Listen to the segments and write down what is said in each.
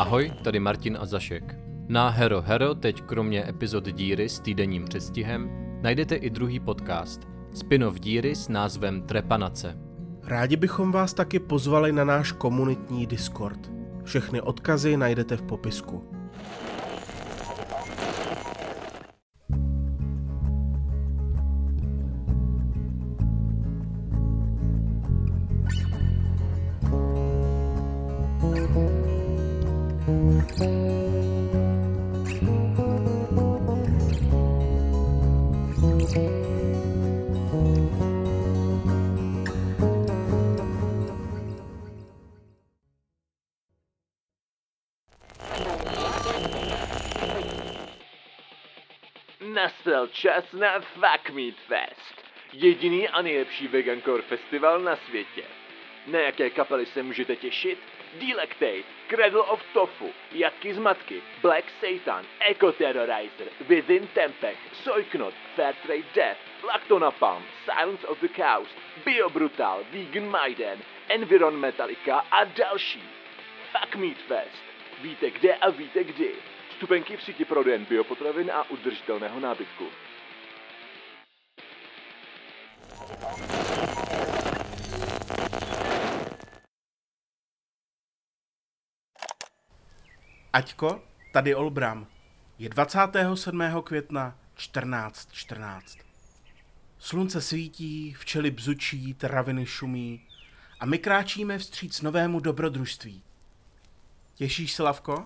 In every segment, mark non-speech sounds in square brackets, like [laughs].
Ahoj, tady Martin a Zašek. Na Hero Hero teď kromě epizod Díry s týdenním přestihem najdete i druhý podcast, spin-off Díry s názvem Trepanace. Rádi bychom vás taky pozvali na náš komunitní Discord. Všechny odkazy najdete v popisku. Čas na Fuck Meat Fest. Jediný a nejlepší vegancore festival na světě. Na jaké kapely se můžete těšit? Delectate, Cradle of Tofu, Jatky z matky, Black Satan, Eco Terrorizer, Within Tempech, Soyknot, Fairtrade Death, Lactonapalm, Silence of the Cows, Bio Brutal, Vegan Maiden, Environ Metallica a další. Fuck Meat Fest. Víte kde a víte kdy. Vstupenky v síti prodejen biopotravin a udržitelného nábytku. Aťko, tady Olbram. Je 27. května 14.14. Slunce svítí, včely bzučí, traviny šumí a my kráčíme vstříc novému dobrodružství. Těšíš se, Lavko?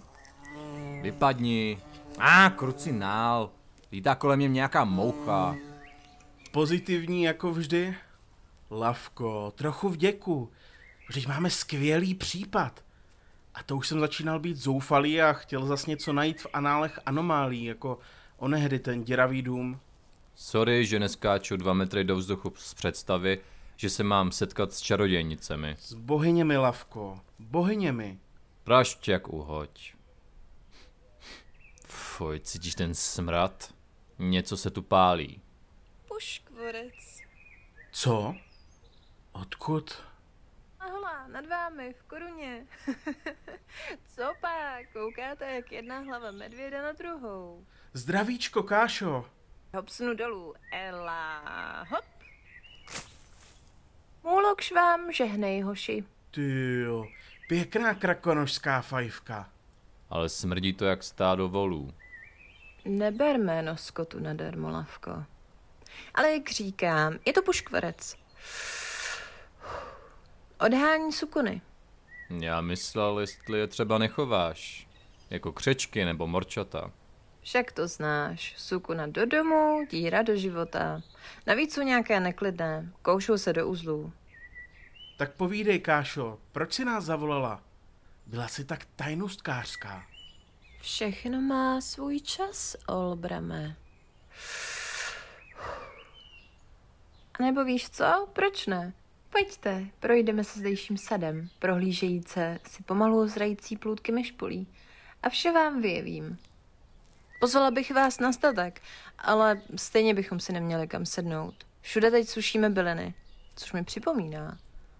Vypadni. A, ah, krucinál. Lítá kolem mě nějaká moucha. Pozitivní jako vždy? Lavko, trochu vděku. Vždyť máme skvělý případ. A to už jsem začínal být zoufalý a chtěl zas něco najít v análech anomálí, jako onehdy ten děravý dům. Sorry, že neskáču dva metry do vzduchu z představy, že se mám setkat s čarodějnicemi. S bohyněmi, Lavko, bohyněmi. Prašť jak uhoď. Fuj, cítíš ten smrad? Něco se tu pálí. Puškvorec. Co? Odkud? Nad vámi, v koruně. [laughs] Co pak? Koukáte, jak jedna hlava medvěda na druhou. Zdravíčko, Kášo. Hopsnu dolů. Ela, hop. Můlok vám žehnej, hoši. Ty jo, pěkná krakonožská fajfka. Ale smrdí to jak stádo volů. Neber jméno skotu nadarmo, Lavko. Ale jak říkám, je to puškvarec. Odhání sukony. Já myslel, jestli je třeba nechováš. Jako křečky nebo morčata. Však to znáš. Sukuna do domu, díra do života. Navíc jsou nějaké neklidné. Koušou se do uzlů. Tak povídej, Kášo, proč si nás zavolala? Byla jsi tak tajnostkářská. Všechno má svůj čas, Olbrame. A nebo víš co? Proč ne? Pojďte, projdeme se zdejším sadem, prohlížejíce si pomalu zrající plůdky myšpolí. A vše vám vyjevím. Pozvala bych vás na statek, ale stejně bychom si neměli kam sednout. Všude teď sušíme byliny, což mi připomíná.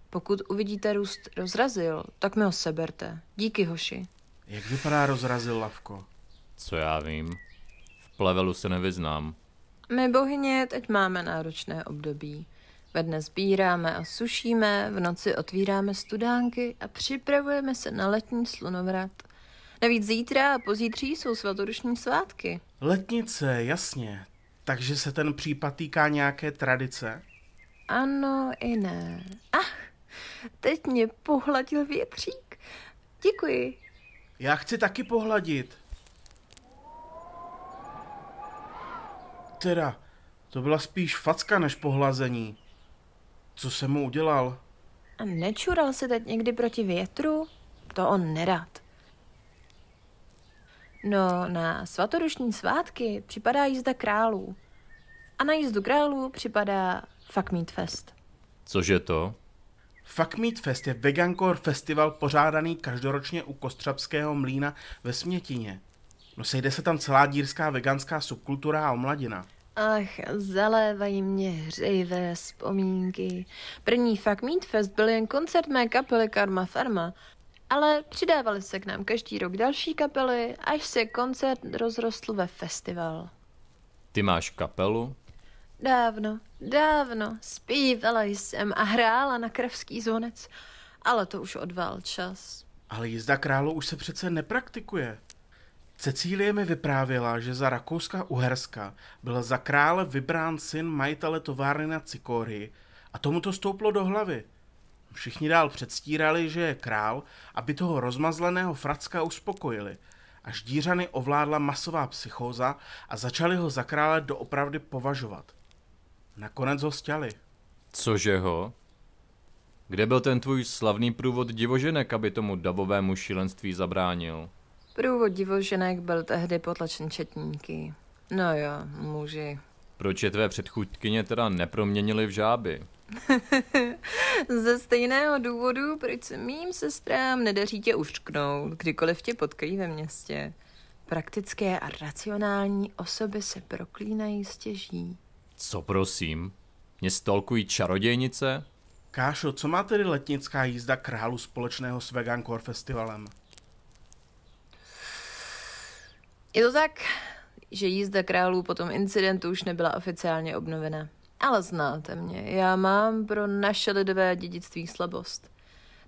Pokud uvidíte růst rozrazil, tak mi ho seberte. Díky, hoši. Jak vypadá rozrazil Lavko? Co já vím. V plevelu se nevyznám. My bohyně teď máme náročné období. Ve dne sbíráme a sušíme, v noci otvíráme studánky a připravujeme se na letní slunovrat. Navíc zítra a pozítří jsou svatodušní svátky. Letnice, jasně. Takže se ten případ týká nějaké tradice? Ano i ne. Ach, teď mě pohladil větřík. Děkuji. Já chci taky pohladit. Teda, to byla spíš facka než pohlazení. Co jsem mu udělal? A nečural se teď někdy proti větru? To on nerad. No, na svatodušní svátky připadá jízda králů. A na jízdu králů připadá Fuck Meat Fest. Cože to? Fuck Meat Fest je vegankor festival pořádaný každoročně u Kostřabského mlína ve Smětině. No sejde se tam celá dírská veganská subkultura a omladina. Ach, zalévají mě hřejivé vzpomínky. První Fuck Meat Fest byl jen koncert mé kapely Karma Farma. Ale přidávali se k nám každý rok další kapely, až se koncert rozrostl ve festival. Ty máš kapelu? Dávno, dávno zpívala jsem a hrála na kravský zvonec, ale to už odval čas. Ale jízda králu už se přece nepraktikuje. Cecílie mi vyprávěla, že za Rakouska-Uherska byl za krále vybrán syn majitele továrny na Cikory a tomu to stouplo do hlavy. Všichni dál předstírali, že je král, aby toho rozmazleného fracka uspokojili. Až dířany ovládla masová psychóza a začali ho za krále doopravdy považovat. Nakonec ho stěli. Cože ho? Kde byl ten tvůj slavný průvod divoženek, aby tomu davovému šílenství zabránil? Průvod divoženek byl tehdy potlačen četníky. No jo, muži. Proč je tvé předchůdkyně teda neproměnili v žáby? [laughs] Ze stejného důvodu, proč se mým sestrám nedaří tě ušknout, kdykoliv tě potkají ve městě. Praktické a racionální osoby se proklínají stěží. Co prosím? Mě stolkují čarodějnice? Kášo, co má tedy letnická jízda králu společného s Vegankor festivalem? Je to tak, že jízda králů po tom incidentu už nebyla oficiálně obnovena. Ale znáte mě, já mám pro naše lidové dědictví slabost.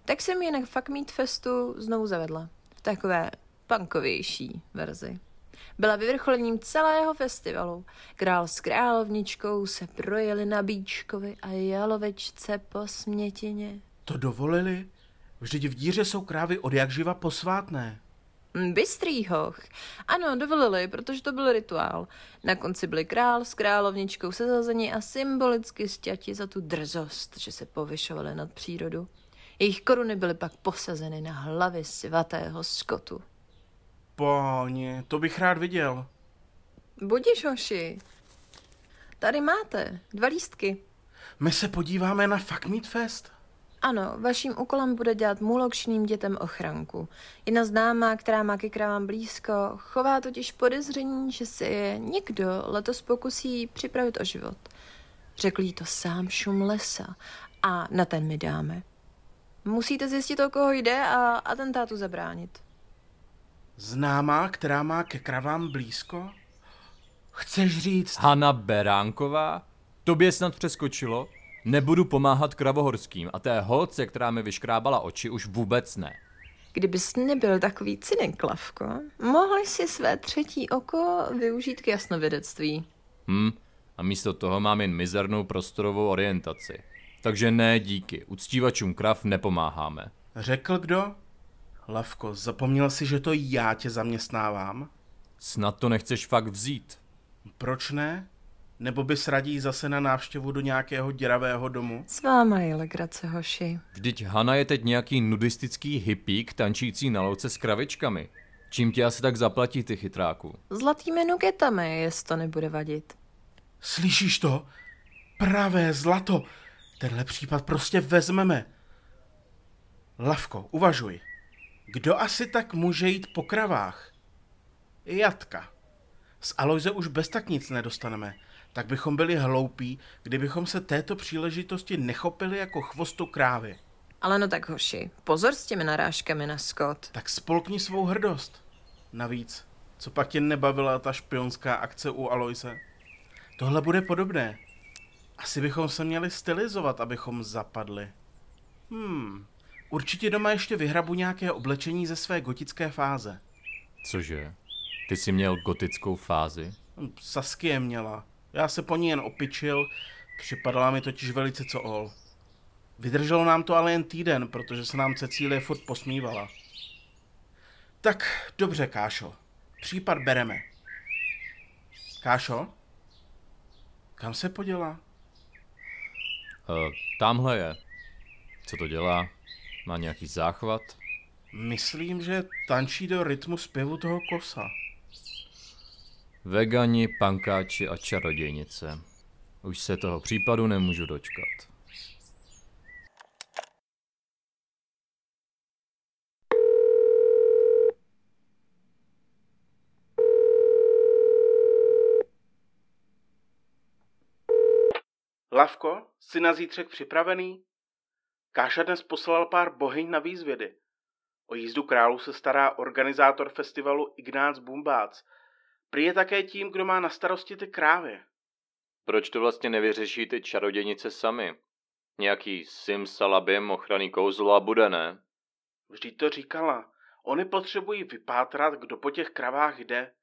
Tak jsem ji na Fuck Meat Festu znovu zavedla. V takové punkovější verzi. Byla vyvrcholením celého festivalu. Král s královničkou se projeli na Bíčkovi a jalovečce po smětině. To dovolili? Vždyť v díře jsou krávy od jak živa posvátné. Hm, Bystrý hoch. Ano, dovolili, protože to byl rituál. Na konci byli král s královničkou sezazeni a symbolicky stěti za tu drzost, že se povyšovali nad přírodu. Jejich koruny byly pak posazeny na hlavy svatého skotu. Páně, to bych rád viděl. Budiš, hoši. Tady máte dva lístky. My se podíváme na Fuck Meat Fest. Ano, vaším úkolem bude dělat mulokšným dětem ochranku. Jedna známá, která má ke krávám blízko, chová totiž podezření, že se je někdo letos pokusí připravit o život. Řekl jí to sám šum lesa a na ten my dáme. Musíte zjistit, o koho jde a atentátu zabránit. Známá, která má ke kravám blízko? Chceš říct? Hanna Beránková? Tobě snad přeskočilo? Nebudu pomáhat kravohorským a té holce, která mi vyškrábala oči, už vůbec ne. Kdybys nebyl takový cynik, Klavko, mohli si své třetí oko využít k jasnovědectví. Hm, a místo toho mám jen mizernou prostorovou orientaci. Takže ne díky, uctívačům krav nepomáháme. Řekl kdo? Lavko, zapomněl si, že to já tě zaměstnávám? Snad to nechceš fakt vzít. Proč ne? Nebo bys raději zase na návštěvu do nějakého děravého domu? S váma je legrace, hoši. Vždyť Hana je teď nějaký nudistický hippík tančící na louce s kravičkami. Čím ti asi tak zaplatí ty chytráku? Zlatými nugetami, jestli to nebude vadit. Slyšíš to? Pravé zlato. Tenhle případ prostě vezmeme. Lavko, uvažuj. Kdo asi tak může jít po kravách? Jatka. Z Aloise už bez tak nic nedostaneme. Tak bychom byli hloupí, kdybychom se této příležitosti nechopili jako chvostu krávy. Ale no tak hoši, pozor s těmi narážkami na Scott. Tak spolkni svou hrdost. Navíc, co pak tě nebavila ta špionská akce u Aloise? Tohle bude podobné. Asi bychom se měli stylizovat, abychom zapadli. Hmm, určitě doma ještě vyhrabu nějaké oblečení ze své gotické fáze. Cože? Ty jsi měl gotickou fázi? Hm, Saskie měla. Já se po ní jen opičil, připadala mi totiž velice co ol. Vydrželo nám to ale jen týden, protože se nám Cecílie furt posmívala. Tak, dobře, Kášo. Případ bereme. Kášo? Kam se poděla? Uh, tamhle je. Co to dělá? Má nějaký záchvat? Myslím, že tančí do rytmu zpěvu toho kosa. Vegani, pankáči a čarodějnice. Už se toho případu nemůžu dočkat. Lavko, jsi na zítřek připravený? Káša dnes poslal pár bohyň na výzvědy. O jízdu králu se stará organizátor festivalu Ignác Bumbác. Prý je také tím, kdo má na starosti ty krávy. Proč to vlastně nevyřeší ty čarodějnice sami? Nějaký simsalabim ochranný kouzlo a bude, ne? Vždyť to říkala. Oni potřebují vypátrat, kdo po těch kravách jde.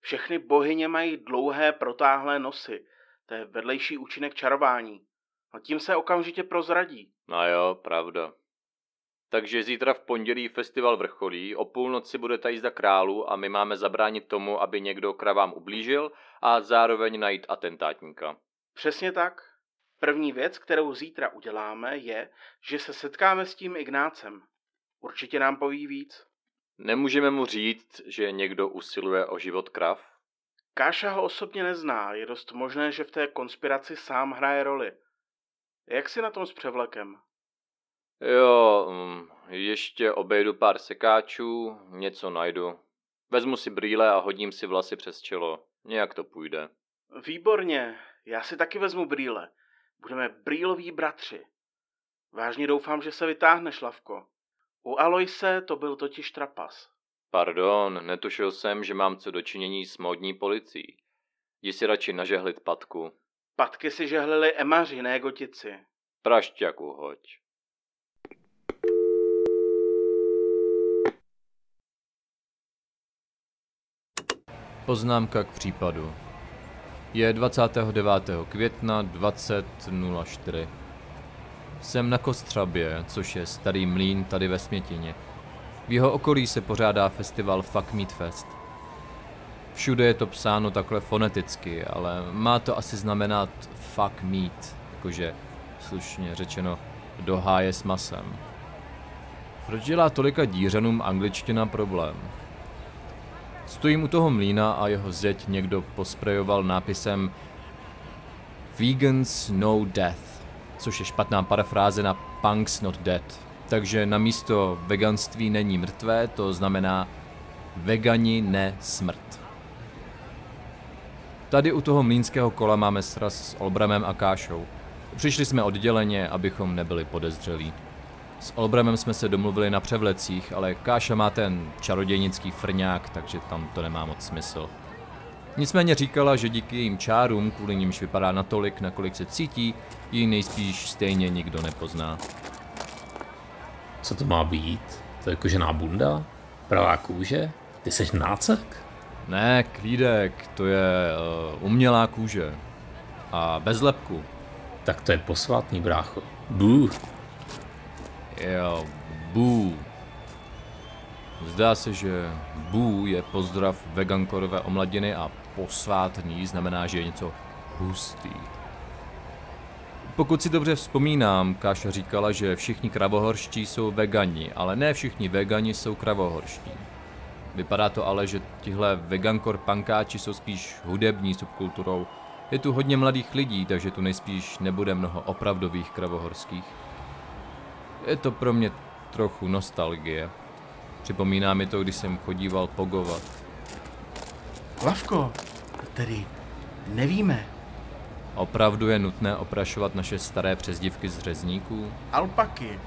Všechny bohyně mají dlouhé protáhlé nosy. To je vedlejší účinek čarování. A tím se okamžitě prozradí. No jo, pravda. Takže zítra v pondělí festival vrcholí, o půlnoci bude ta jízda králu a my máme zabránit tomu, aby někdo kravám ublížil a zároveň najít atentátníka. Přesně tak. První věc, kterou zítra uděláme, je, že se setkáme s tím Ignácem. Určitě nám poví víc. Nemůžeme mu říct, že někdo usiluje o život krav? Káša ho osobně nezná, je dost možné, že v té konspiraci sám hraje roli. Jak si na tom s převlekem? Jo, um, ještě obejdu pár sekáčů, něco najdu. Vezmu si brýle a hodím si vlasy přes čelo. Nějak to půjde. Výborně, já si taky vezmu brýle. Budeme brýloví bratři. Vážně doufám, že se vytáhne šlavko. U Aloise to byl totiž trapas. Pardon, netušil jsem, že mám co dočinění s módní policií. Jdi si radši nažehlit patku. Patky si žehlili emaři, ne gotici. Prašťaku hoď. Poznámka k případu. Je 29. května 2004. Jsem na Kostřabě, což je starý mlín tady ve Smětině. V jeho okolí se pořádá festival Fuck Meat Fest. Všude je to psáno takhle foneticky, ale má to asi znamenat fuck meat, jakože slušně řečeno do háje s masem. Proč dělá tolika dířanům angličtina problém? Stojím u toho mlína a jeho zeď někdo posprejoval nápisem Vegans no death, což je špatná parafráze na Punks not dead. Takže na místo veganství není mrtvé, to znamená vegani ne smrt. Tady u toho mlínského kola máme sraz s Olbramem a Kášou. Přišli jsme odděleně, abychom nebyli podezřelí. S Olbramem jsme se domluvili na převlecích, ale Káša má ten čarodějnický frňák, takže tam to nemá moc smysl. Nicméně říkala, že díky jejím čárům, kvůli nimž vypadá natolik, nakolik se cítí, ji nejspíš stejně nikdo nepozná. Co to má být? To je kožená bunda? Pravá kůže? Ty seš nácek? Ne, klídek, to je uh, umělá kůže. A bez lepku. Tak to je posvátný brácho. Bů. Jo, bů. Zdá se, že bů je pozdrav vegankorové omladiny a posvátný znamená, že je něco hustý. Pokud si dobře vzpomínám, Káša říkala, že všichni kravohorští jsou vegani, ale ne všichni vegani jsou kravohorští. Vypadá to ale, že tihle vegankor pankáči jsou spíš hudební subkulturou. Je tu hodně mladých lidí, takže tu nejspíš nebude mnoho opravdových kravohorských. Je to pro mě trochu nostalgie. Připomíná mi to, když jsem chodíval pogovat. Lavko, tedy nevíme. Opravdu je nutné oprašovat naše staré přezdivky z řezníků? Alpaky.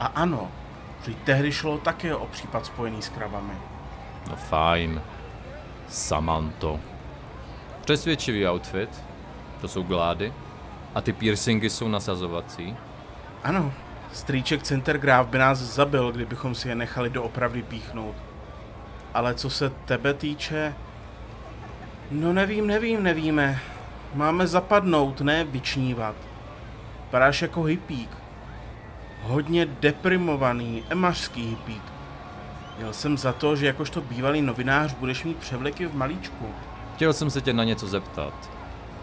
A ano, že tehdy šlo také o případ spojený s kravami. No fajn. Samanto. Přesvědčivý outfit. To jsou glády. A ty piercingy jsou nasazovací. Ano, strýček Centergraf by nás zabil, kdybychom si je nechali doopravdy píchnout. Ale co se tebe týče... No nevím, nevím, nevíme. Máme zapadnout, ne vyčnívat. Vypadáš jako hippík. Hodně deprimovaný, emařský hippík. Měl jsem za to, že jakožto bývalý novinář budeš mít převleky v malíčku. Chtěl jsem se tě na něco zeptat.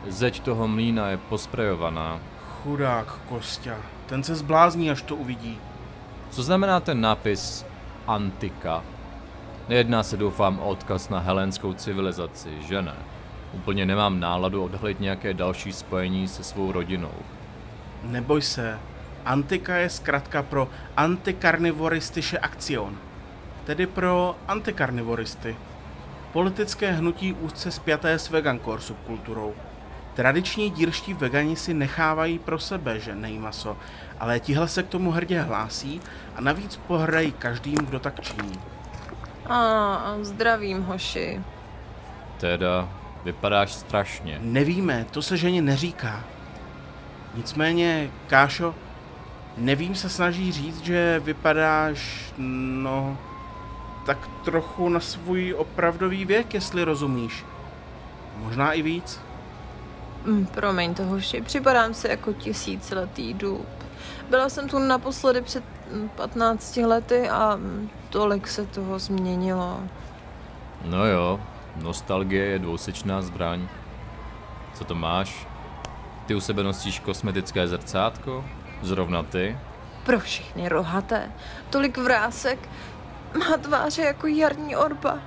Zeď toho mlína je posprejovaná. Chudák Kostia, ten se zblázní, až to uvidí. Co znamená ten nápis Antika? Nejedná se doufám o odkaz na helenskou civilizaci, že ne? Úplně nemám náladu odhalit nějaké další spojení se svou rodinou. Neboj se, Antika je zkrátka pro Antikarnivoristische Aktion, tedy pro antikarnivoristy. Politické hnutí úzce spjaté s vegankor subkulturou. Tradiční dírští vegani si nechávají pro sebe, že nejí maso, ale tihle se k tomu hrdě hlásí a navíc pohrdají každým, kdo tak činí. A zdravím, hoši. Teda, vypadáš strašně. Nevíme, to se ženě neříká. Nicméně, Kášo, nevím se snaží říct, že vypadáš, no, tak trochu na svůj opravdový věk, jestli rozumíš. Možná i víc. Mm, Promiň to, hoši, připadám si jako tisíciletý dub. Byla jsem tu naposledy před mm, 15 lety a mm, tolik se toho změnilo. No jo, nostalgie je dvousečná zbraň. Co to máš? Ty u sebe nosíš kosmetické zrcátko? Zrovna ty? Pro všechny rohaté. Tolik vrásek. Má tváře jako jarní orba.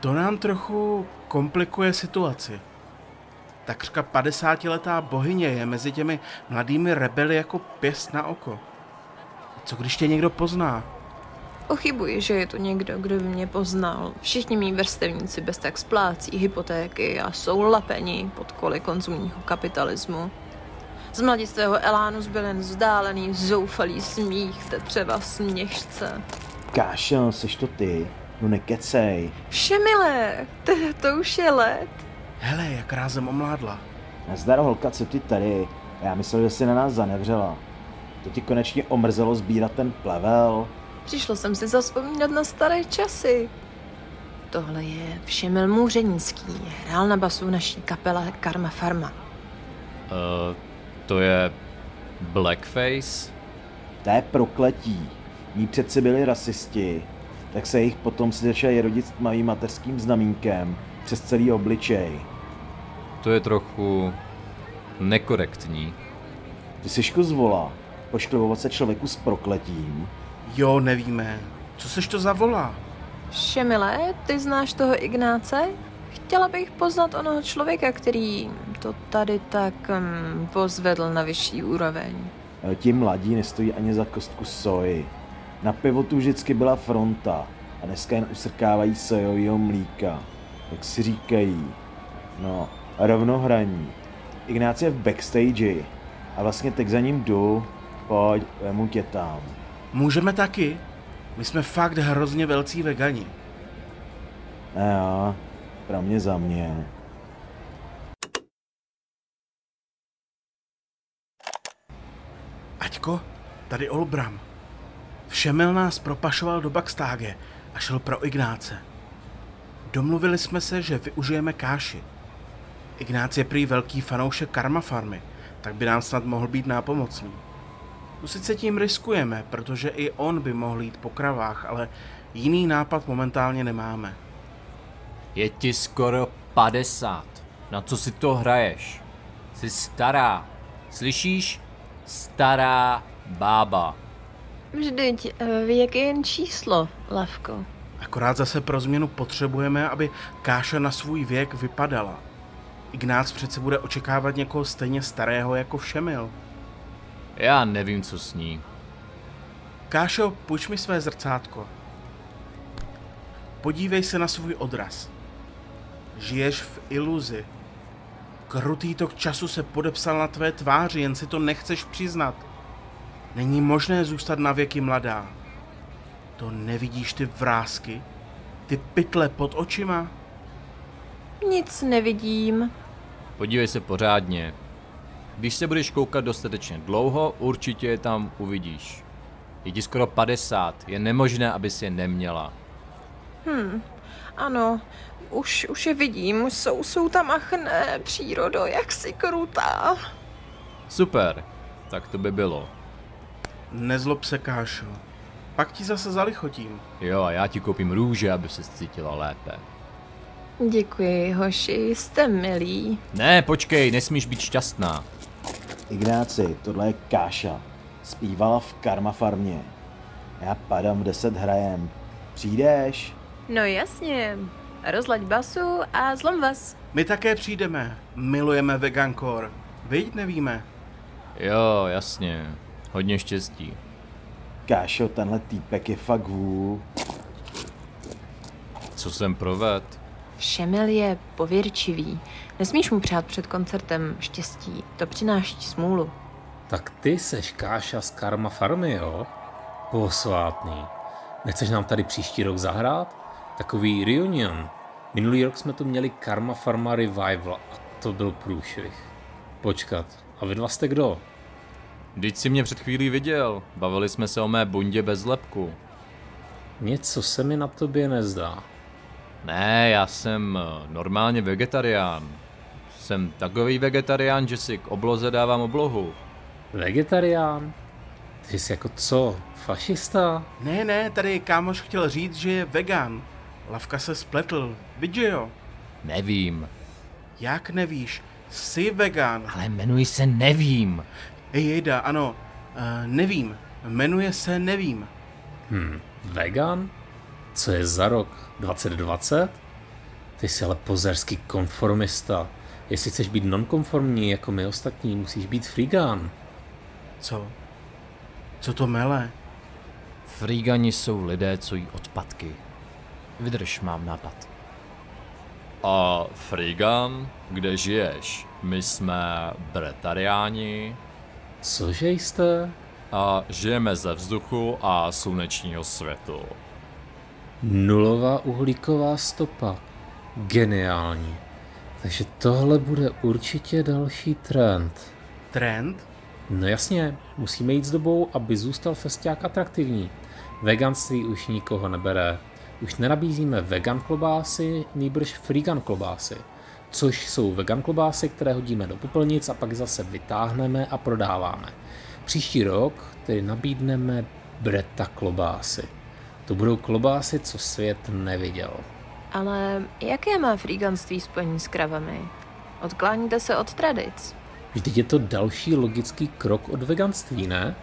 To nám trochu komplikuje situaci. Takřka 50-letá bohyně je mezi těmi mladými rebely jako pěst na oko. Co když tě někdo pozná? Pochybuji, že je to někdo, kdo by mě poznal. Všichni mý vrstevníci bez tak splácí hypotéky a jsou lapeni pod koly konzumního kapitalismu. Z mladistvého Elánu zbyl jen vzdálený, zoufalý smích tetřeva směšce. Kášo, seš to ty? No nekecej. Všemilé, to, to už je let. Hele, jak rázem omládla. Nazdar holka, co ty tady? Já myslel, že jsi na nás zanevřela. To ti konečně omrzelo sbírat ten plevel. Přišlo jsem si zaspomínat na staré časy. Tohle je Všemil Můřenícký. Hrál na basu v naší kapele Karma Farma. Uh, to je Blackface? To je prokletí. Ní přece byli rasisti, tak se jich potom si začali rodit s tmavým mateřským znamínkem přes celý obličej. To je trochu nekorektní. Ty jsi zvola. Pošklivovat se člověku s prokletím. Jo, nevíme. Co seš to za vola? Šemile, ty znáš toho Ignáce? Chtěla bych poznat onoho člověka, který to tady tak um, pozvedl na vyšší úroveň. Ti mladí nestojí ani za kostku soji. Na pivo tu vždycky byla fronta a dneska jen usrkávají sojového mlíka. Jak si říkají. No, rovnohraní. Ignác je v backstage a vlastně teď za ním jdu. Pojď, vemu tě tam. Můžeme taky? My jsme fakt hrozně velcí vegani. Ne jo, pro mě za mě. Aťko, tady Olbram. Všemil nás propašoval do Backstage a šel pro Ignáce. Domluvili jsme se, že využijeme káši. Ignác je prý velký fanoušek Karma Farmy, tak by nám snad mohl být nápomocný. Tu sice tím riskujeme, protože i on by mohl jít po kravách, ale jiný nápad momentálně nemáme. Je ti skoro 50. Na co si to hraješ? Jsi stará. Slyšíš? Stará bába. Vždyť eh, věk je jen číslo, Lavko. Akorát zase pro změnu potřebujeme, aby Káša na svůj věk vypadala. Ignác přece bude očekávat někoho stejně starého jako Všemil. Já nevím, co s ní. Kášo, půjč mi své zrcátko. Podívej se na svůj odraz. Žiješ v iluzi. Krutý tok času se podepsal na tvé tváři, jen si to nechceš přiznat. Není možné zůstat na věky mladá. To nevidíš ty vrázky? Ty pytle pod očima? Nic nevidím. Podívej se pořádně. Když se budeš koukat dostatečně dlouho, určitě je tam uvidíš. Je ti skoro 50, je nemožné, aby si je neměla. Hm, ano, už, už je vidím, jsou, jsou tam, ach ne, přírodo, jak si krutá. Super, tak to by bylo. Nezlob se, Kášo. Pak ti zase zalichotím. Jo, a já ti koupím růže, aby se cítila lépe. Děkuji, hoši, jste milí. Ne, počkej, nesmíš být šťastná. Ignáci, tohle je Káša. Zpívala v Karma farmě. Já padám v 10 hrajem. Přijdeš? No jasně, rozlaď basu a zlom vás. My také přijdeme. Milujeme Vegankor. Viď, nevíme. Jo, jasně. Hodně štěstí. Kášo, tenhle týpek je fakt vůl. Co jsem proved? Šemil je pověrčivý. Nesmíš mu přát před koncertem štěstí, to přináší smůlu. Tak ty seš Káša z Karma Farmy, jo? Posvátný. Nechceš nám tady příští rok zahrát? Takový reunion. Minulý rok jsme tu měli Karma Farma Revival a to byl průšvih. Počkat, a vy dva jste kdo? Vždyť si mě před chvílí viděl. Bavili jsme se o mé bundě bez lepku. Něco se mi na tobě nezdá. Ne, já jsem eh, normálně vegetarián. Jsem takový vegetarián, že si k obloze dávám oblohu. Vegetarián? Ty jsi jako co? Fašista? Ne, ne, tady kámoš chtěl říct, že je vegan. Lavka se spletl, vidíš jo? Nevím. Jak nevíš? Jsi vegan. Ale jmenuji se Nevím. Ej, jejda, ano, uh, nevím. Jmenuje se Nevím. Hm, vegan? Co je za rok? 2020? Ty jsi ale pozerský konformista. Jestli chceš být nonkonformní jako my ostatní, musíš být freegan. Co? Co to mele? Frýgani jsou lidé, co jí odpadky. Vydrž, mám nápad. A Frigan, kde žiješ? My jsme bretariáni Cože jste? a žijeme ze vzduchu a slunečního světu. Nulová uhlíková stopa. Geniální. Takže tohle bude určitě další trend. Trend? No jasně, musíme jít s dobou, aby zůstal festiák atraktivní. Veganství už nikoho nebere. Už nenabízíme vegan klobásy, nýbrž freegan klobásy. Což jsou vegan klobásy, které hodíme do popelnic a pak zase vytáhneme a prodáváme. Příští rok tedy nabídneme breta klobásy. To budou klobásy, co svět neviděl. Ale jaké má frýganství spojení s kravami? Odkláníte se od tradic. Vždyť je to další logický krok od veganství, ne?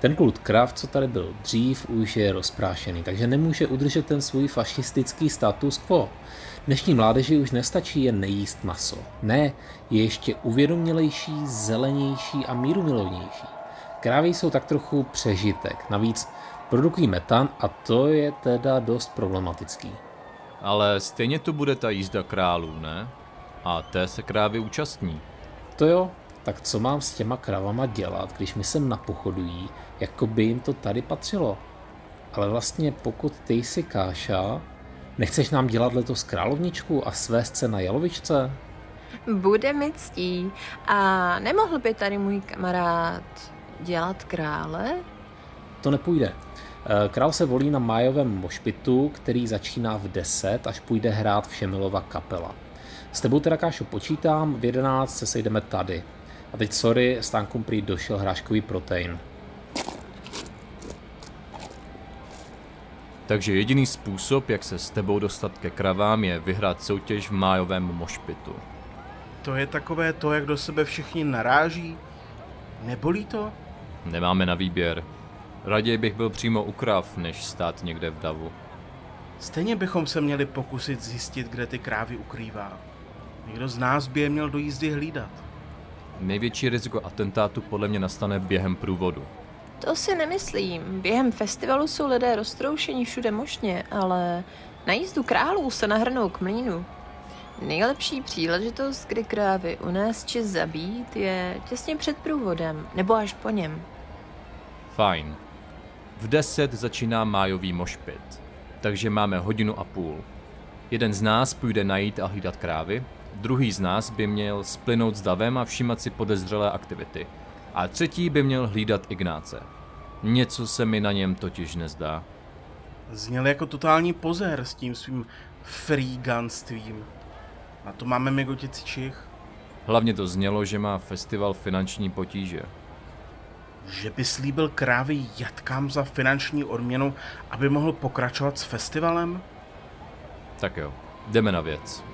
Ten kult krav, co tady byl dřív, už je rozprášený, takže nemůže udržet ten svůj fašistický status quo. Dnešní mládeži už nestačí jen nejíst maso. Ne, je ještě uvědomělejší, zelenější a mírumilovnější. Krávy jsou tak trochu přežitek, navíc produkují metan a to je teda dost problematický. Ale stejně tu bude ta jízda králů, ne? A té se krávy účastní. To jo, tak co mám s těma kravama dělat, když mi sem napochodují, jako by jim to tady patřilo? Ale vlastně pokud ty jsi Káša, nechceš nám dělat letos královničku a svést se na jalovičce? Bude mi ctí. A nemohl by tady můj kamarád dělat krále? To nepůjde. Eh, Král se volí na májovém mošpitu, který začíná v 10, až půjde hrát Všemilova kapela. S tebou teda Kášo počítám, v 11 se sejdeme tady. A teď sorry, stánkom prý došel hráškový protein. Takže jediný způsob, jak se s tebou dostat ke kravám, je vyhrát soutěž v májovém mošpitu. To je takové to, jak do sebe všichni naráží? Nebolí to? Nemáme na výběr. Raději bych byl přímo u krav, než stát někde v davu. Stejně bychom se měli pokusit zjistit, kde ty krávy ukrývá. Někdo z nás by je měl do jízdy hlídat. Největší riziko atentátu podle mě nastane během průvodu. To si nemyslím. Během festivalu jsou lidé roztroušení všude možně, ale na jízdu králů se nahrnou k mlínu. Nejlepší příležitost, kdy krávy unést či zabít, je těsně před průvodem, nebo až po něm. Fajn. V 10 začíná májový mošpit, takže máme hodinu a půl. Jeden z nás půjde najít a hlídat krávy, druhý z nás by měl splynout s davem a všímat si podezřelé aktivity. A třetí by měl hlídat Ignáce. Něco se mi na něm totiž nezdá. Zněl jako totální pozér s tím svým freeganstvím. Na to máme migotěci čich. Hlavně to znělo, že má festival finanční potíže. Že by slíbil krávy jatkám za finanční odměnu, aby mohl pokračovat s festivalem? Tak jo, jdeme na věc.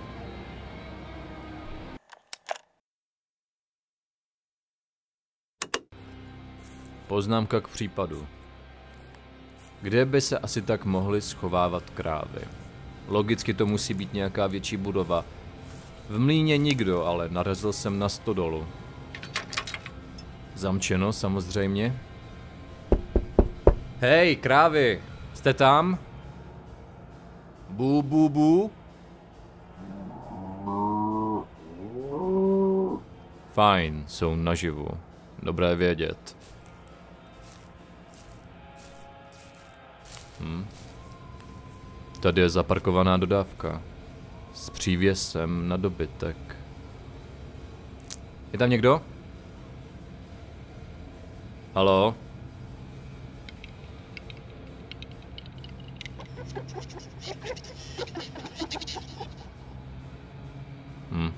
Poznámka k případu. Kde by se asi tak mohly schovávat krávy? Logicky to musí být nějaká větší budova. V mlíně nikdo, ale narazil jsem na stodolu. Zamčeno samozřejmě. Hej, krávy, jste tam? Bu, bu, bu. Fajn, jsou naživu. Dobré vědět. Hm. Tady je zaparkovaná dodávka. S přívěsem na dobytek. Je tam někdo? Halo? Hm,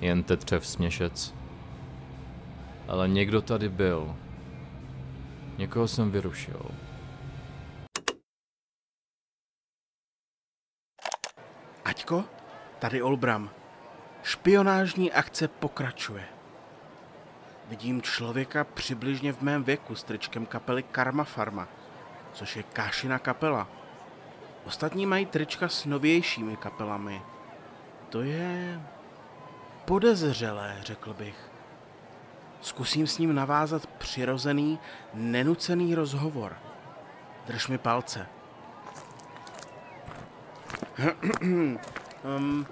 jen tetřev směšec. Ale někdo tady byl. Někoho jsem vyrušil. Aťko, tady Olbram. Špionážní akce pokračuje. Vidím člověka přibližně v mém věku s tričkem kapely Karma Farma, což je Kášina kapela. Ostatní mají trička s novějšími kapelami. To je podezřelé, řekl bych. Zkusím s ním navázat přirozený, nenucený rozhovor. Drž mi palce. [clears throat] um,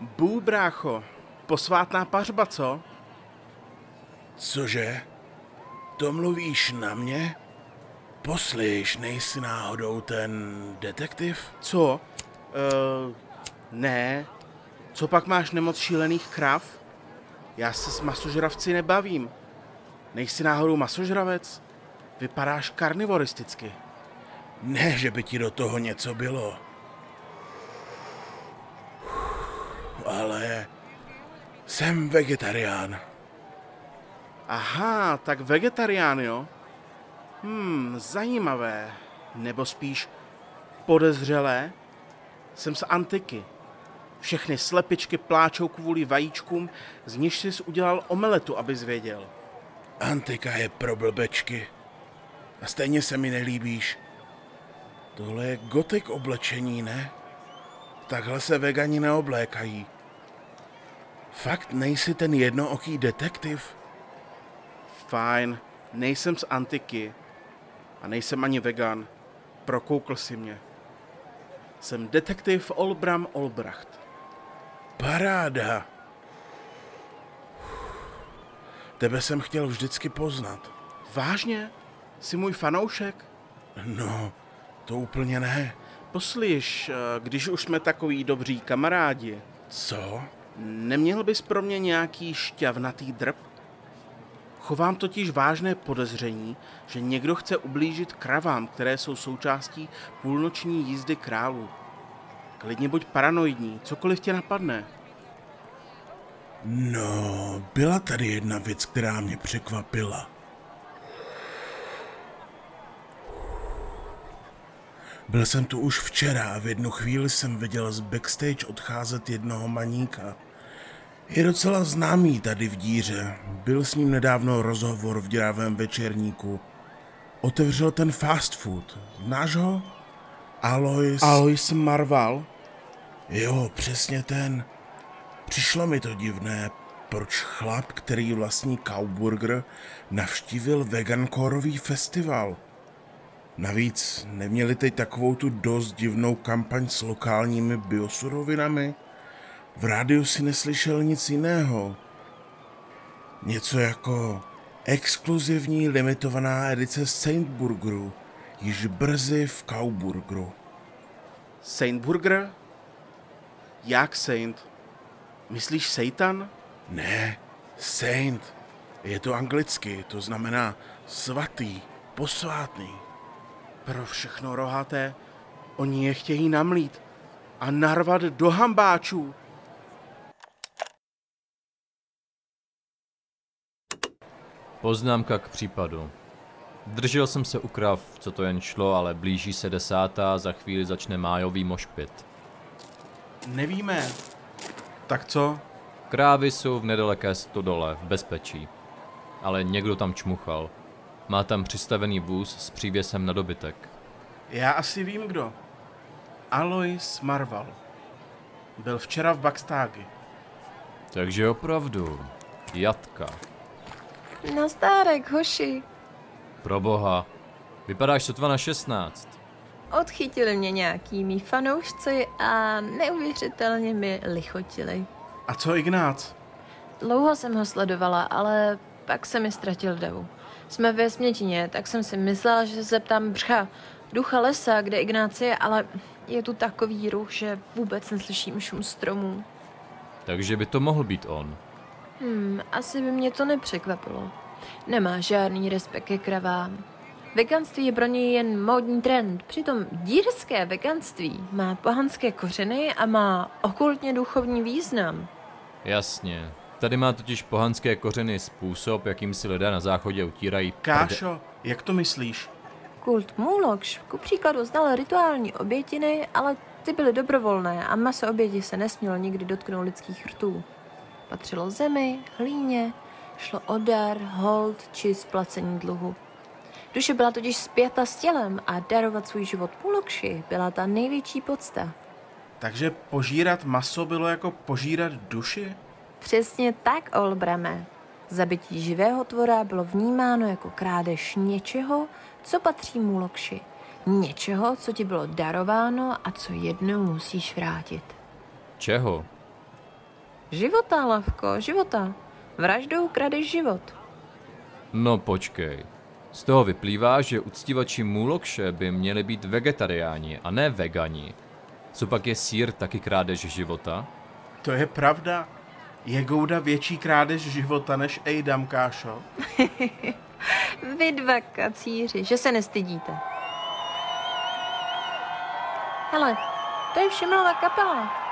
bů, brácho, posvátná pařba, co? Cože? To mluvíš na mě? Poslyš, nejsi náhodou ten detektiv? Co? Uh, ne. Co pak máš nemoc šílených krav? Já se s masožravci nebavím. Nejsi náhodou masožravec? Vypadáš karnivoristicky. Ne, že by ti do toho něco bylo. Ale jsem vegetarián. Aha, tak vegetarián, jo? Hmm, zajímavé. Nebo spíš podezřelé? Jsem z antiky. Všechny slepičky pláčou kvůli vajíčkům, z nichž jsi udělal omeletu, abys věděl. Antika je pro blbečky. A stejně se mi nelíbíš. Tohle je gotik oblečení, ne? Takhle se vegani neoblékají. Fakt nejsi ten jednooký detektiv? Fajn, nejsem z antiky. A nejsem ani vegan. Prokoukl si mě. Jsem detektiv Olbram Olbracht. Paráda. Tebe jsem chtěl vždycky poznat. Vážně? Jsi můj fanoušek? No, to úplně ne. Poslyš, eh, když už jsme takový dobří kamarádi, Co? neměl bys pro mě nějaký šťavnatý drb? Chovám totiž vážné podezření, že někdo chce ublížit kravám, které jsou součástí půlnoční jízdy králů. Klidně buď paranoidní, cokoliv tě napadne. No, byla tady jedna věc, která mě překvapila. Byl jsem tu už včera a v jednu chvíli jsem viděl z backstage odcházet jednoho maníka. Je docela známý tady v díře. Byl s ním nedávno rozhovor v děravém večerníku. Otevřel ten fast food. Znáš ho? Alois. Alois Marval? Jo, přesně ten. Přišlo mi to divné, proč chlap, který vlastní Cowburger, navštívil vegankorový festival. Navíc neměli teď takovou tu dost divnou kampaň s lokálními biosurovinami? V rádiu si neslyšel nic jiného. Něco jako exkluzivní limitovaná edice Saint Burgeru, již brzy v Cowburgeru. Saint Burger? Jak Saint? Myslíš Satan? Ne, Saint. Je to anglicky, to znamená svatý, posvátný. Pro všechno rohaté, oni je chtějí namlít a narvat do hambáčů. Poznámka k případu. Držel jsem se u krav, co to jen šlo, ale blíží se desátá, za chvíli začne májový mošpit. Nevíme. Tak co? Krávy jsou v nedaleké stodole, v bezpečí. Ale někdo tam čmuchal. Má tam přistavený vůz s přívěsem na dobytek. Já asi vím kdo. Alois Marval. Byl včera v Backstági. Takže opravdu, jatka. Nazdárek, hoši. Pro boha, vypadáš sotva na 16. Odchytili mě nějaký mý fanoušci a neuvěřitelně mi lichotili. A co Ignác? Dlouho jsem ho sledovala, ale pak se mi ztratil davu. Jsme ve smětině, tak jsem si myslela, že se zeptám břcha, ducha lesa, kde Ignácie, ale je tu takový ruch, že vůbec neslyším šum stromů. Takže by to mohl být on. Hmm, asi by mě to nepřekvapilo. Nemá žádný respekt ke kravám. Veganství je pro něj jen módní trend, přitom dírské veganství má pohanské kořeny a má okultně duchovní význam. Jasně. Tady má totiž pohanské kořeny způsob, jakým si lidé na záchodě utírají Kášo, jak to myslíš? Kult Můlokš ku příkladu znal rituální obětiny, ale ty byly dobrovolné a maso oběti se nesmělo nikdy dotknout lidských rtů. Patřilo zemi, hlíně, šlo o dar, hold či splacení dluhu. Duše byla totiž zpěta s tělem a darovat svůj život Mulokši byla ta největší podsta. Takže požírat maso bylo jako požírat duši? Přesně tak, Olbrame. Zabití živého tvora bylo vnímáno jako krádež něčeho, co patří Mulokši. Něčeho, co ti bylo darováno a co jednou musíš vrátit. Čeho? Života, Lavko, života. Vraždou kradeš život. No počkej. Z toho vyplývá, že uctívači Mulokše by měli být vegetariáni a ne vegani. Co pak je sír taky krádež života? To je pravda. Je Gouda větší krádež života než Ejdam, Kášo? [laughs] Vy dva kacíři, že se nestydíte. Hele, to je Všimlova kapela.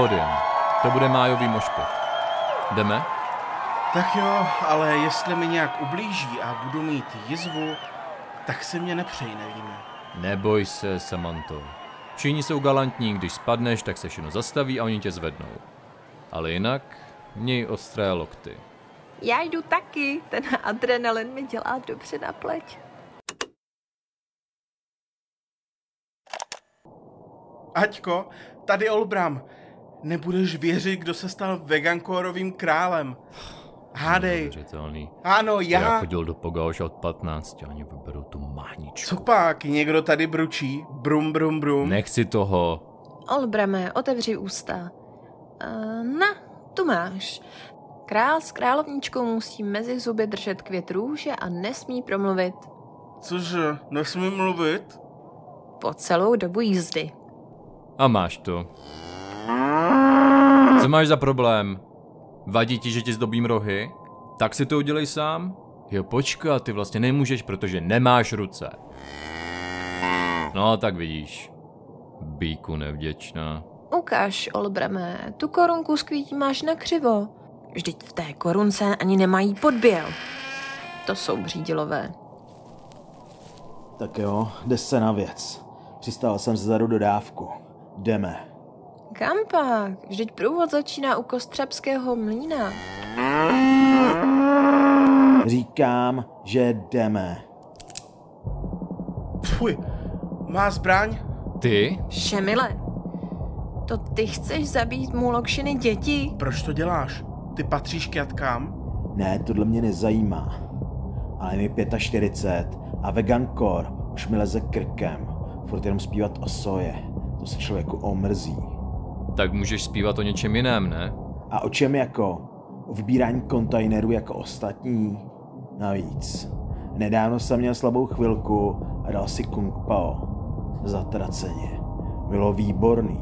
Podjem. To bude májový mošpit. Jdeme? Tak jo, ale jestli mi nějak ublíží a budu mít jizvu, tak se mě nepřej, nevíme. Neboj se, Samanto. Všichni jsou galantní, když spadneš, tak se všechno zastaví a oni tě zvednou. Ale jinak měj ostré lokty. Já jdu taky, ten adrenalin mi dělá dobře na pleť. Aťko, tady Olbram. Nebudeš věřit, kdo se stal vegankórovým králem. Hádej. Neuvěřitelný. Ano, já. Já chodil do Poga už od 15, ani vyberu tu máničku. Co pak? Někdo tady bručí? Brum, brum, brum. Nechci toho. Olbrame, otevři ústa. Uh, na, tu máš. Král s královničkou musí mezi zuby držet květ růže a nesmí promluvit Cože, nesmím mluvit? po celou dobu jízdy. A máš to. Co máš za problém? Vadí ti, že ti zdobím rohy? Tak si to udělej sám? Jo, počkat, ty vlastně nemůžeš, protože nemáš ruce. No, tak vidíš. Bíku nevděčná. Ukaž, Olbrame, tu korunku s kvítí máš na křivo. Vždyť v té korunce ani nemají podběl. To jsou břídilové. Tak jo, jde se na věc. Přistál jsem zezadu dodávku. Jdeme. Kam pak? Vždyť průvod začíná u Kostřebského mlýna. Říkám, že jdeme. Fuj, má zbraň? Ty? Šemile, to ty chceš zabít Mulokšiny děti? Proč to děláš? Ty patříš k jatkám? Ne, tohle mě nezajímá. Ale mi 45 a vegankor už mi leze krkem. Furt jenom zpívat o soje. To se člověku omrzí. Tak můžeš zpívat o něčem jiném, ne? A o čem jako? O vybírání kontajnerů jako ostatní? Navíc. Nedávno jsem měl slabou chvilku a dal si kung pao. Zatraceně. Bylo výborný.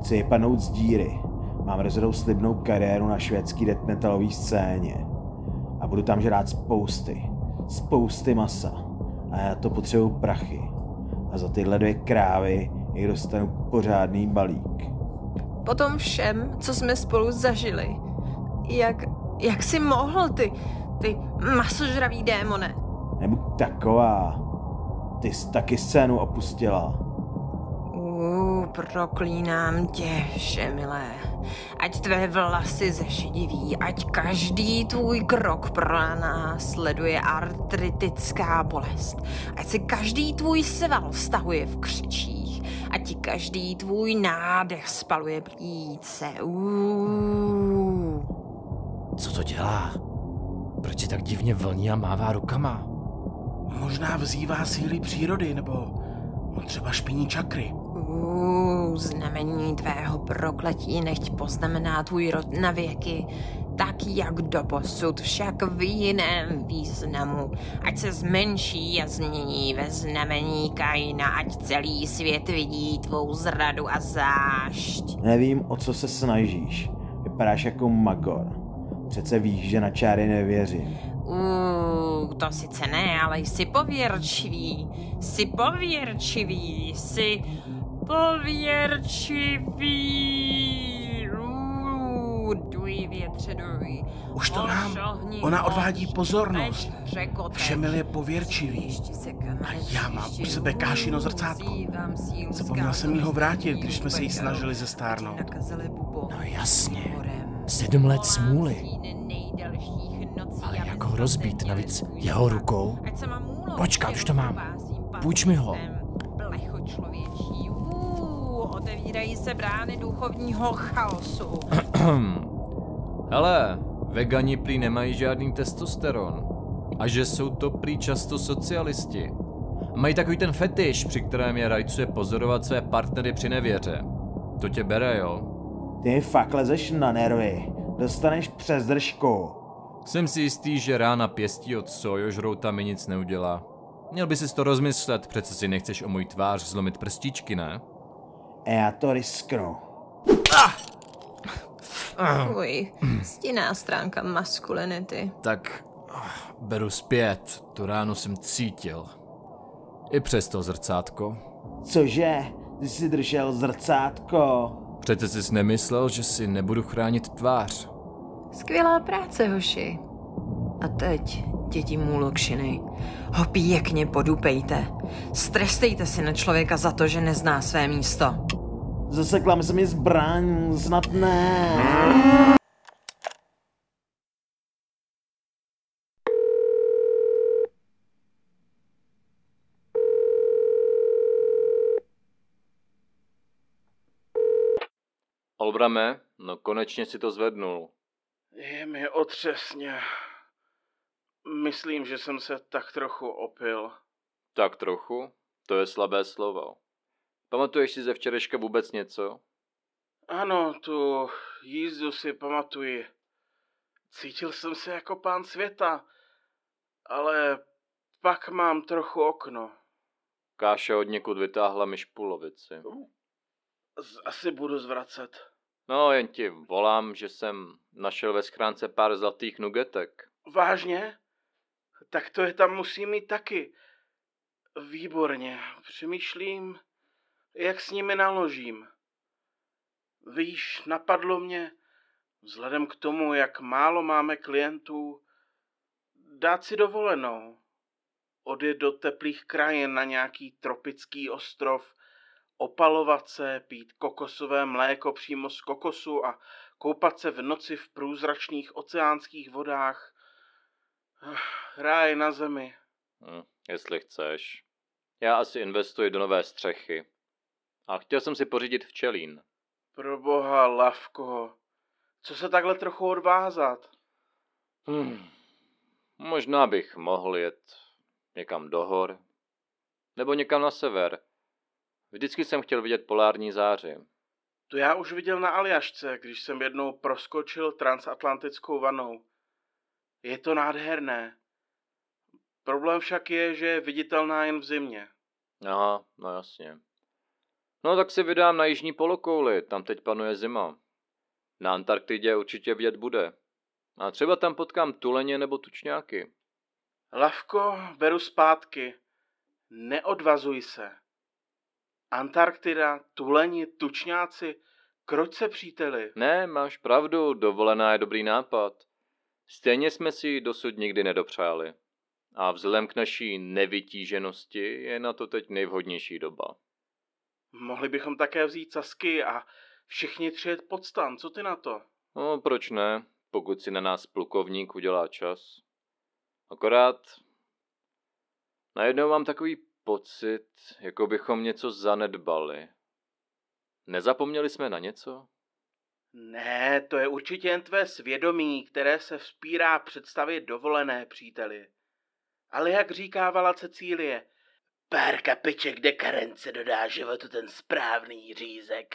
Chci je padnout z díry. Mám rozhodou slibnou kariéru na švédský death scéně. A budu tam žrát spousty. Spousty masa. A já to potřebuju prachy. A za tyhle dvě krávy jich dostanu pořádný balík. Po tom všem, co jsme spolu zažili, jak, jak jsi mohl ty, ty masožravý démone? Nebuď taková. Ty jsi taky scénu opustila. Uh, proklínám tě, všemilé. Ať tvé vlasy zešediví, ať každý tvůj krok pro nás sleduje artritická bolest. Ať se každý tvůj sval stahuje v křečích. Ať ti každý tvůj nádech spaluje plíce. Uh. Co to dělá? Proč je tak divně vlní a mává rukama? Možná vzývá síly přírody, nebo on třeba špiní čakry. Uh, znamení tvého prokletí nechť poznamená tvůj rod na věky, tak jak doposud, však v jiném významu. Ať se zmenší a změní ve znamení Kaina, ať celý svět vidí tvou zradu a zášť. Nevím, o co se snažíš. Vypadáš jako magor. Přece víš, že na čáry nevěřím. Uh, to sice ne, ale jsi pověrčivý. Jsi pověrčivý, jsi pověrčivý. Už to mám. Ošohni Ona odvádí pozornost. Všemil je pověrčivý. A já mám u sebe kášino zrcátko. Zapomněl jsem jí ho vrátit, když jsme se jí snažili zestárnout. No jasně. Sedm let smůly. Ale a jak ho rozbít navíc jeho rukou? Počkat, už to mám. Půjč mi ho. otevírají se brány duchovního chaosu. [clears throat] Hele, vegani prý nemají žádný testosteron. A že jsou to prý často socialisti. Mají takový ten fetiš, při kterém je rajcuje pozorovat své partnery při nevěře. To tě bere, jo? Ty fakt lezeš na nervy. Dostaneš přes držku. Jsem si jistý, že rána pěstí od sojožrouta mi nic neudělá. Měl by si to rozmyslet, přece si nechceš o můj tvář zlomit prstíčky, ne? Já to risknu. Uj, stinná stránka maskulinity. Tak ah, beru zpět, tu ránu jsem cítil. I přes to zrcátko. Cože? Ty jsi držel zrcátko. Přece jsi nemyslel, že si nebudu chránit tvář. Skvělá práce, hoši. A teď, děti můlokšiny, ho pěkně podupejte. Strestejte si na člověka za to, že nezná své místo. Zasekla mi se mi zbraň, snad ne. Olbrame, no konečně si to zvednul. Je mi otřesně. Myslím, že jsem se tak trochu opil. Tak trochu, to je slabé slovo. Pamatuješ si ze včerejška vůbec něco? Ano, tu jízdu si pamatuji. Cítil jsem se jako pán světa, ale pak mám trochu okno. Káša od někud vytáhla mi špulovici. Asi budu zvracet. No, jen ti volám, že jsem našel ve schránce pár zlatých nugetek. Vážně? Tak to je tam musí mít taky. Výborně. Přemýšlím, jak s nimi naložím. Víš, napadlo mě, vzhledem k tomu, jak málo máme klientů, dát si dovolenou. Odjet do teplých krajin na nějaký tropický ostrov, opalovat se, pít kokosové mléko přímo z kokosu a koupat se v noci v průzračných oceánských vodách. Ráj na zemi. Hm, jestli chceš. Já asi investuji do nové střechy. A chtěl jsem si pořídit včelín. Pro boha, Lavko. Co se takhle trochu odvázat? Hmm. Možná bych mohl jet někam do hor. Nebo někam na sever. Vždycky jsem chtěl vidět polární záři. To já už viděl na Aljašce, když jsem jednou proskočil transatlantickou vanou. Je to nádherné. Problém však je, že je viditelná jen v zimě. Aha, no jasně. No tak si vydám na jižní polokouli, tam teď panuje zima. Na Antarktidě určitě vidět bude. A třeba tam potkám tuleně nebo tučňáky. Lavko, beru zpátky. Neodvazuj se. Antarktida, tuleni, tučňáci. Kroč se, příteli. Ne, máš pravdu, dovolená je dobrý nápad. Stejně jsme si ji dosud nikdy nedopřáli. A vzhledem k naší nevytíženosti je na to teď nejvhodnější doba. Mohli bychom také vzít Sasky a všichni tři jet pod stan. Co ty na to? No, proč ne, pokud si na nás plukovník udělá čas. Akorát najednou mám takový pocit, jako bychom něco zanedbali. Nezapomněli jsme na něco? Ne, to je určitě jen tvé svědomí, které se vzpírá představě dovolené, příteli. Ale jak říkávala Cecílie, pár kapiček dekarence dodá životu ten správný řízek.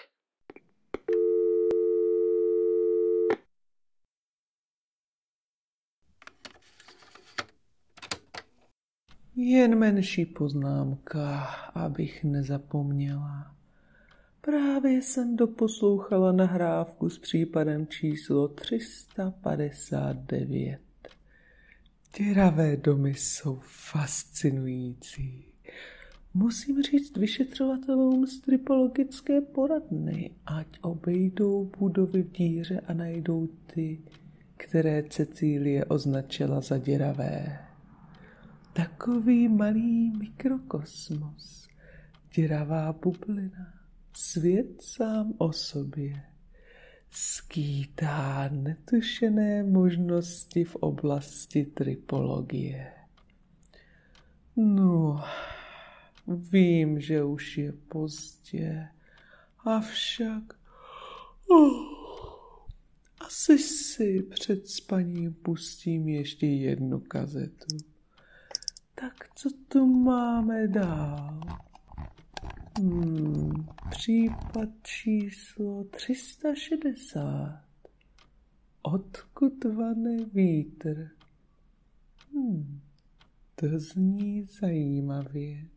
Jen menší poznámka, abych nezapomněla. Právě jsem doposlouchala nahrávku s případem číslo 359. Děravé domy jsou fascinující. Musím říct vyšetřovatelům z tripologické poradny, ať obejdou budovy v díře a najdou ty, které Cecílie označila za děravé. Takový malý mikrokosmos, děravá bublina, svět sám o sobě, skýtá netušené možnosti v oblasti tripologie. No, vím, že už je pozdě, avšak oh, asi si před spaním pustím ještě jednu kazetu. Tak co tu máme dál? Hmm, případ číslo 360. Odkud vane vítr? Hmm, to zní zajímavě.